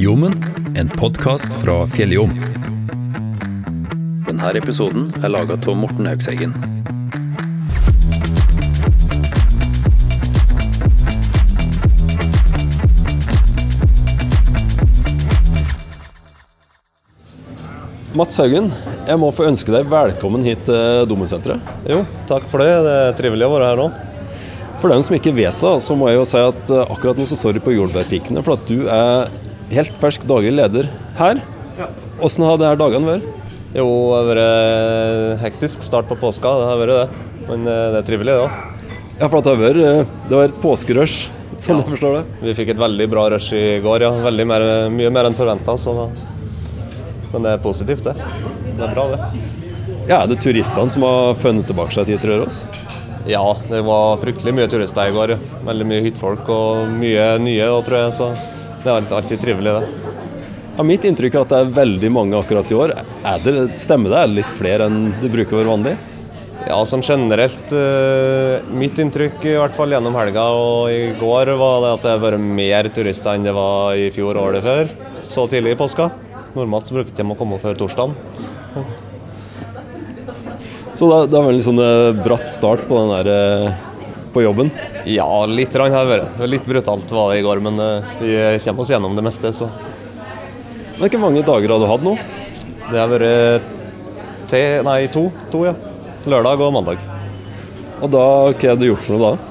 Jommen, en podkast fra Fjelljom. Denne episoden er laga av Morten Haugseggen. Mats Haugen, jeg må få ønske deg velkommen hit til Domesenteret. Jo, takk for det. Det er trivelig å være her nå. For dem som ikke vet det, så må jeg jo si at eh, akkurat nå så står du på Jordbærpikene, for at du er helt fersk daglig leder her. Åssen har det her dagene vært? Jo, det har vært hektisk start på påska, det har vært det. Men eh, det er trivelig, det òg. Ja, for det har vært, eh, det har vært påskerush, sånn jeg forstår det. Vi fikk et veldig bra rush i går, ja. Veldig mer, mye mer enn forventa. Men det er positivt, det. Det er bra, det. Ja, Er det turistene som har funnet tilbake seg til Røros? Ja, det var fryktelig mye turister i går. ja. Veldig mye hyttefolk og mye nye òg, tror jeg. Så det er alltid, trivelig, det. Ja, mitt inntrykk er at det er veldig mange akkurat i år. Er det, stemmer det? Er det litt flere enn det bruker å være vanlig? Ja, sånn generelt eh, Mitt inntrykk i hvert fall gjennom helga og i går var det at det har vært mer turister enn det var i fjor og året før. Så tidlig i påska. Normalt så bruker de å komme før torsdagen. Så det, det har vært en sånn eh, bratt start på, den der, eh, på jobben. Ja, litt rann har det vært. Litt brutalt var det i går, men eh, vi kommer oss gjennom det meste. Så Men Hvor mange dager har du hatt nå? det har vært te, nei, to, to, ja. Lørdag og mandag. Og da, hva har du gjort for noe da?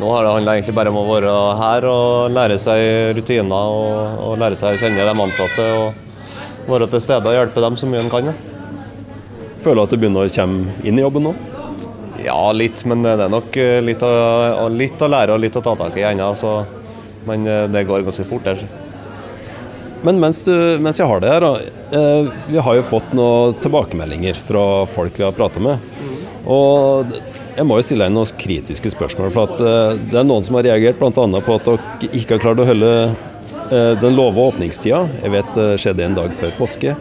Nå har det handla egentlig bare om å være her og lære seg rutiner og, og lære seg å kjenne de ansatte. og Være til stede og hjelpe dem så mye en kan. Ja. Føler du at du begynner å komme inn i jobben nå? Ja, litt, men det er nok eh, litt å, litt å lære og litt å ta tak i ennå. Men eh, det går ganske fort der. Men mens, du, mens jeg har det her. Eh, vi har jo fått noen tilbakemeldinger fra folk vi har prata med. Og jeg må jo stille deg noen kritiske spørsmål. For at eh, det er noen som har reagert bl.a. på at dere ikke har klart å holde den lova åpningstida. Jeg vet det skjedde en dag før påske.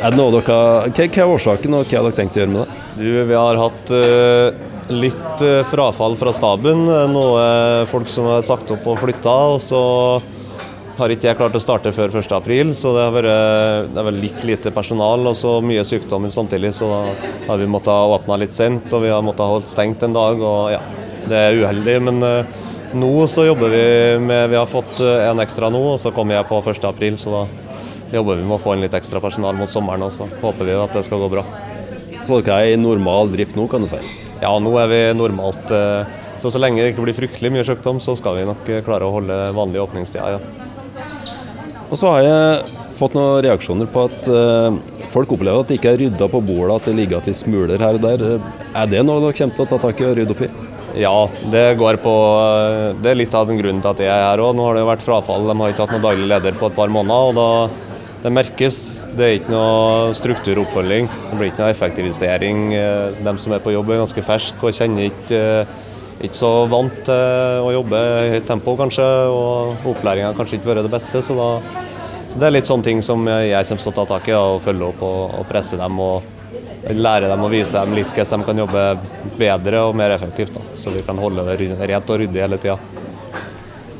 Er det noe dere hva, hva er årsaken, og hva har dere tenkt å gjøre med det? Du, vi har hatt uh, litt uh, frafall fra staben. Noe folk som har sagt opp og flytta. Og så har ikke jeg klart å starte før 1.4, så det har vært, det har vært litt lite personal og så mye sykdom samtidig. Så da har vi måttet åpne litt sent, og vi har måttet holdt stengt en dag. og ja, Det er uheldig, men eh, nå så jobber vi med Vi har fått eh, en ekstra nå, og så kommer jeg på 1.4, så da jobber vi med å få inn litt ekstra personal mot sommeren. Og så håper vi at det skal gå bra. Så dere er i normal drift nå, kan du si? Ja, nå er vi normalt. eh, Så så lenge det ikke blir fryktelig mye sykdom, så skal vi nok eh, klare å holde vanlige åpningstider. Ja. Og så har jeg fått noen reaksjoner på at eh, folk opplever at det ikke er rydda på bordet, at det ligger igjen litt smuler her og der. Er det noe dere kommer til å ta tak i og rydde opp i? ja, det går på Det er litt av den grunnen til at jeg er her òg. Nå har det jo vært frafall. De har ikke hatt noen daglig leder på et par måneder. og da det merkes. Det er ikke noe strukturoppfølging. Det blir ikke noe effektivisering. Eh, De som er på jobb er ganske ferske og kjenner ikke, eh, ikke så vant til å jobbe i høyt tempo, kanskje. Og opplæringa har kanskje ikke vært det beste. Så, da, så det er litt sånne ting som jeg kommer til å ta tak i da, og følge opp og, og presse dem. og Lære dem og vise dem litt hvordan de kan jobbe bedre og mer effektivt. Da. Så vi kan holde det rent og ryddig hele tida.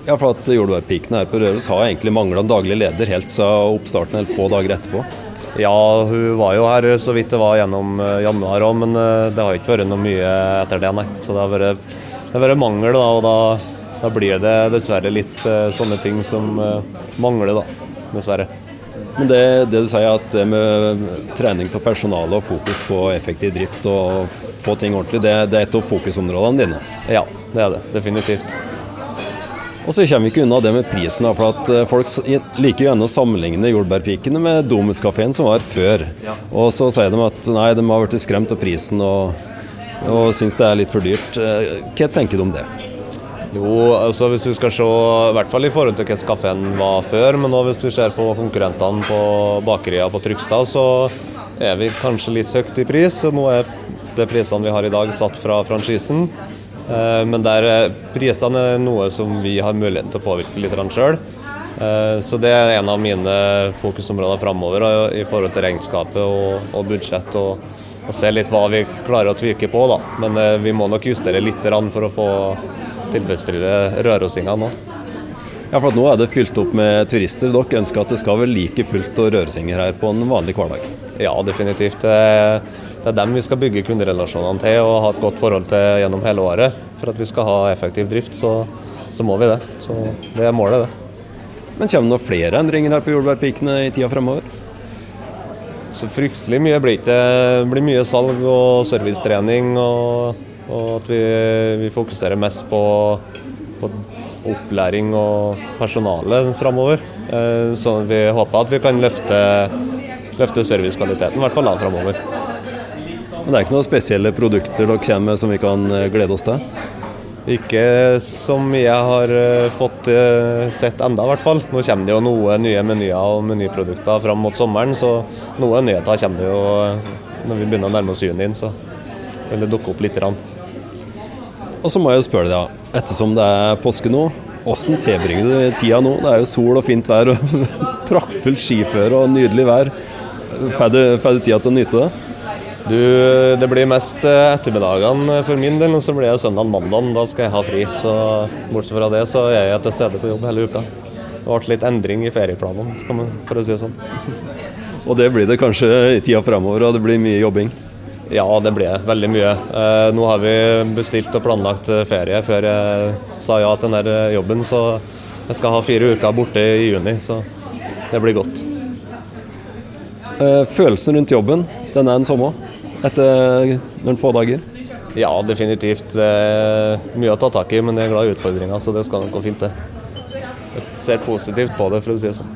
Ja, for at Jordbærpikene her på Røros har egentlig mangla en daglig leder helt siden oppstarten eller få dager etterpå. Ja, hun var jo her så vidt det var gjennom eh, januar òg, men eh, det har ikke vært noe mye etter det, nei. Så det har vært, det har vært mangel, da, og da, da blir det dessverre litt eh, sånne ting som mangler, da. Dessverre. Men det, det du sier at det med trening av personalet og fokus på effektiv drift og få ting ordentlig, det, det er et av fokusområdene dine. Ja, det er det. Definitivt. Og så kommer vi ikke unna det med prisen, for at eh, folk liker gjerne å sammenligne Jordbærpikene med Domuskafeen som var før. Og så sier de at nei, de har blitt skremt av prisen og, og syns det er litt for dyrt. Eh, Hva tenker du om det? Jo, altså hvis du skal se, i hvert fall i forhold til hvordan kaffen var før, men nå hvis du ser på konkurrentene på bakerier på Trygstad, så er vi kanskje litt høyt i pris. og Nå er det prisene vi har i dag satt fra franchisen. Eh, Men der er prisene er noe som vi har muligheten til å påvirke litt sjøl. Så det er en av mine fokusområder framover i forhold til regnskapet og, og budsjett. Og, og se litt hva vi klarer å tvike på. da. Men eh, vi må nok justere litt for å få tilfredsstille rørosingene nå. Ja, for Nå er det fylt opp med turister. Dere ønsker at det skal være like fullt og røresinger her på en vanlig hverdag? Ja, definitivt. Det er, dem vi skal bygge kunderelasjonene til og ha et godt forhold til gjennom hele året. For at vi skal ha effektiv drift, så, så må vi det. Så det er målet, det. Men kommer det noen flere endringer her på jordbærpikene i tida fremover? Så fryktelig mye blir det. Det blir mye salg og servicetrening. Og, og at vi, vi fokuserer mest på, på opplæring og personale framover. Eh, så vi håper at vi kan løfte, løfte servicekvaliteten, i hvert fall da framover. Men det er ikke noen spesielle produkter dere kommer med som vi kan eh, glede oss til? Ikke som jeg har eh, fått sett enda i hvert fall. Nå kommer det jo noen nye menyer og menyprodukter fram mot sommeren, så noen nyheter kommer det jo når vi begynner å nærme oss juni, så vil det dukke opp litt. Rann. Og så må jeg jo spørre deg, ettersom det er påske nå, hvordan tilbringer du tida nå? Det er jo sol og fint vær og praktfullt skiføre og nydelig vær. Får du, du tida til å nyte det? Du, det blir mest eh, ettermiddagene for min del, og så blir det søndag-mandag. Da skal jeg ha fri. Så bortsett fra det, så er jeg til stede på jobb hele uka. Det ble litt endring i ferieplanene, for å si det sånn. og det blir det kanskje i tida framover, og det blir mye jobbing? Ja, det ble veldig mye. Eh, nå har vi bestilt og planlagt eh, ferie før jeg sa ja til denne jobben, så jeg skal ha fire uker borte i juni, så det blir godt. Eh, følelsen rundt jobben, den er den samme etter noen få dager? Ja, definitivt. Mye å ta tak i, men jeg er glad i utfordringer, så det skal nok gå fint, det. Jeg ser positivt på det, for å si det sånn.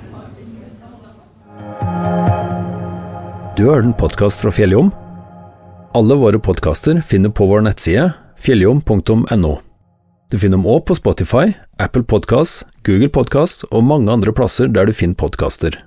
Du har hørt en podkast fra Fjelljom? Alle våre podkaster finner på vår nettside fjelljom.no. Du finner dem òg på Spotify, Apple Podkast, Google Podkast og mange andre plasser der du finner podkaster.